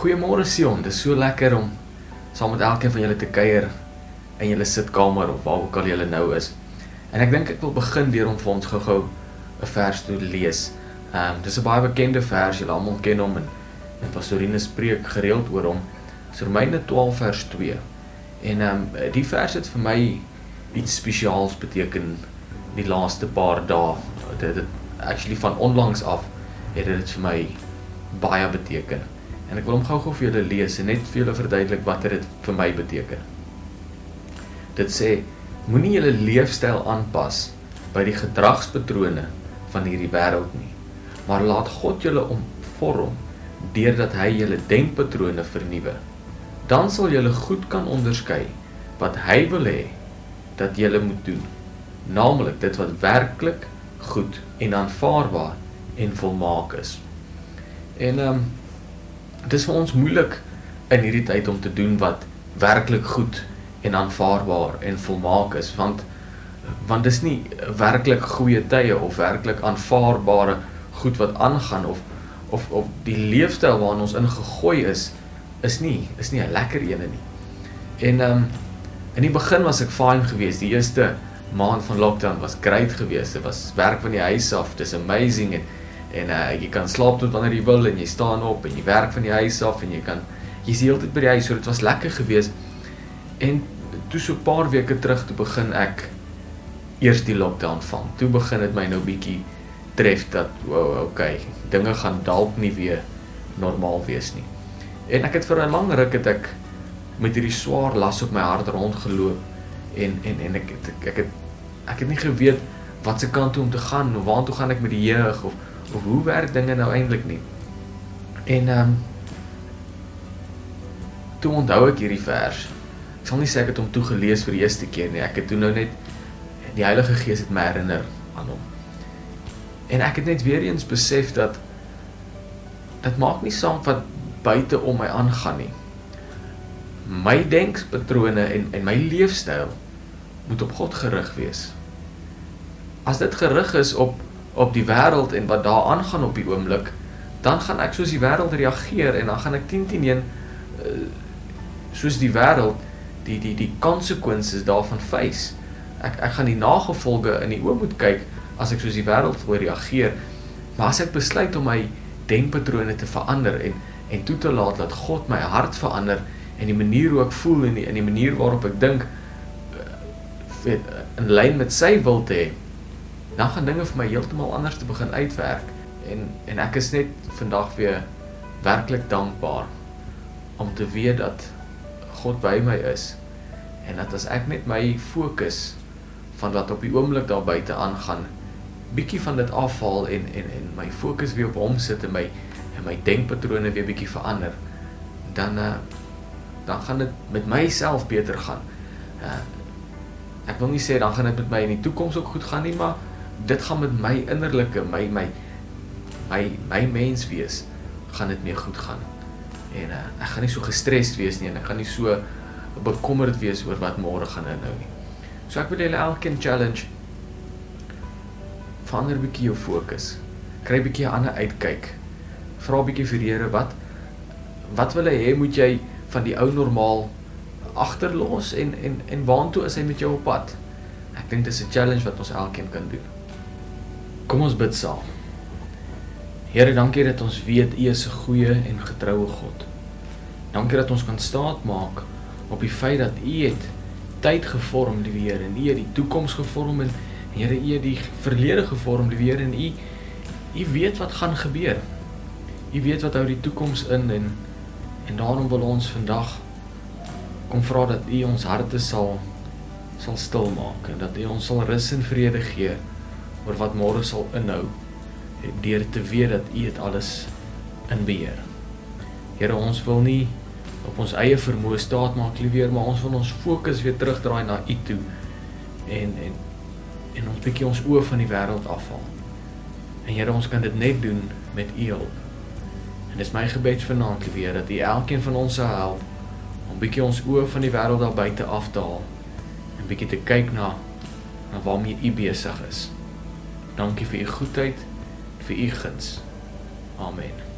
Goeiemôre Sion, dit is so lekker om saam met elkeen van julle te kuier in julle sitkamer of waar ook al julle nou is. En ek dink ek wil begin deur om vir ons gou-gou 'n vers te lees. Ehm um, dis 'n baie bekende vers, julle almal ken hom en en Pastorine spreek gereeld oor hom. Romeine 12 vers 2. En ehm um, die vers het vir my iets spesiaals beteken die laaste paar dae. Dit het actually van onlangs af het dit vir my baie beteken. En ek wil hom gou-gou vir julle lees en net vir julle verduidelik wat dit vir my beteken. Dit sê moenie julle leefstyl aanpas by die gedragspatrone van hierdie wêreld nie, maar laat God julle omvorm deurdat hy julle denkpatrone vernuwe. Dan sal julle goed kan onderskei wat hy wil hê dat julle moet doen, naamlik dit wat werklik goed en aanvaarbaar en volmaak is. En ehm um, dis vir ons moeilik in hierdie tyd om te doen wat werklik goed en aanvaarbaar en volmaak is want want dis nie werklik goeie tye of werklik aanvaarbare goed wat aangaan of of of die leefstyl waarin ons ingegooi is is nie is nie 'n lekker ene nie. En ehm um, in die begin was ek fine geweest. Die eerste maand van lockdown was great geweest. Dit was werk van die huis af. Dis amazing en en uh, jy kan slaap tot wanneer jy wil en jy staan op en jy werk van die huis af en jy kan jy's heeltyd by die huis so dit was lekker geweest en toe so 'n paar weke terug toe begin ek eers die lockdown van. Toe begin dit my nou bietjie tref dat wow okay dinge gaan dalk nie weer normaal wees nie. En ek het vir 'n lang ruk het ek met hierdie swaar las op my hart rondgeloop en en en ek ek, ek het ek het nie geweet wat se kant toe om te gaan of waartoe gaan ek met die jeug of hoe werk dinge nou eintlik nie. En ehm um, toe onthou ek hierdie vers. Ek sal nie sê ek het hom toe gelees vir die eerste keer nie. Ek het toe nou net die Heilige Gees het my herinner aan hom. En ek het net weer eens besef dat dit maak nie saak wat buite om my aangaan nie. My denkpatrone en en my leefstyl moet op God gerig wees. As dit gerig is op op die wêreld en wat daar aangaan op die oomblik, dan gaan ek soos die wêreld reageer en dan gaan ek 10 10 1 soos die wêreld die die die konsekwensies daarvan face. Ek ek gaan die nagevolge in die oë moet kyk as ek soos die wêreld wil reageer. Maar as ek besluit om my denkpatrone te verander en en toe te laat dat God my hart verander en die manier hoe ek voel en die in die manier waarop ek dink eh, in lyn met sy wil te hê, dan gaan dinge vir my heeltemal anders te begin uitwerk en en ek is net vandag weer werklik dankbaar om te weet dat God by my is en dat as ek net my fokus van wat op die oomblik daar buite aangaan bietjie van dit afhaal en en en my fokus weer op hom sit en my en my denkpatrone weer bietjie verander dan uh, dan gaan dit met myself beter gaan. Uh, ek wil nie sê dan gaan dit met my in die toekoms ook goed gaan nie, maar dit gaan met my innerlike my my my my mens wees gaan dit meer goed gaan. En uh, ek gaan nie so gestres wees nie en ek gaan nie so bekommerd wees oor wat môre gaan inhou nie. So ek wil julle elkeen challenge verander bietjie jou fokus. Kry bietjie 'n ander uitkyk. Vra bietjie vir die Here wat wat wil hy hê moet jy van die ou normaal agterlos en en en waantoe is hy met jou op pad? Ek dink dis 'n challenge wat ons elkeen kan doen. Kom ons bid saam. Here, dankie dat ons weet U is 'n goeie en getroue God. Dankie dat ons kan staat maak op die feit dat U het tyd gevorm, die Here, en U het die toekoms gevorm en Here, U het die verlede gevorm, die Here, en U U weet wat gaan gebeur. U weet wat hou die toekoms in en en daarom wil ons vandag kom vra dat U ons harte sal sal stil maak en dat U ons sal rus en vrede gee oor wat môre sal inhou deur te weet dat U dit alles in beheer. Here, ons wil nie op ons eie vermoë staat maak liewer, maar ons wil ons fokus weer terugdraai na U toe en en en ons bietjie ons oë van die wêreld afhaal. En Here, ons kan dit net doen met U hulp. En dis my gebed vanaand weer dat U elkeen van ons sal help om bietjie ons oë van die wêreld daar buite af te haal en bietjie te kyk na na waarmee U besig is. Dankie vir u goedheid, vir u guns. Amen.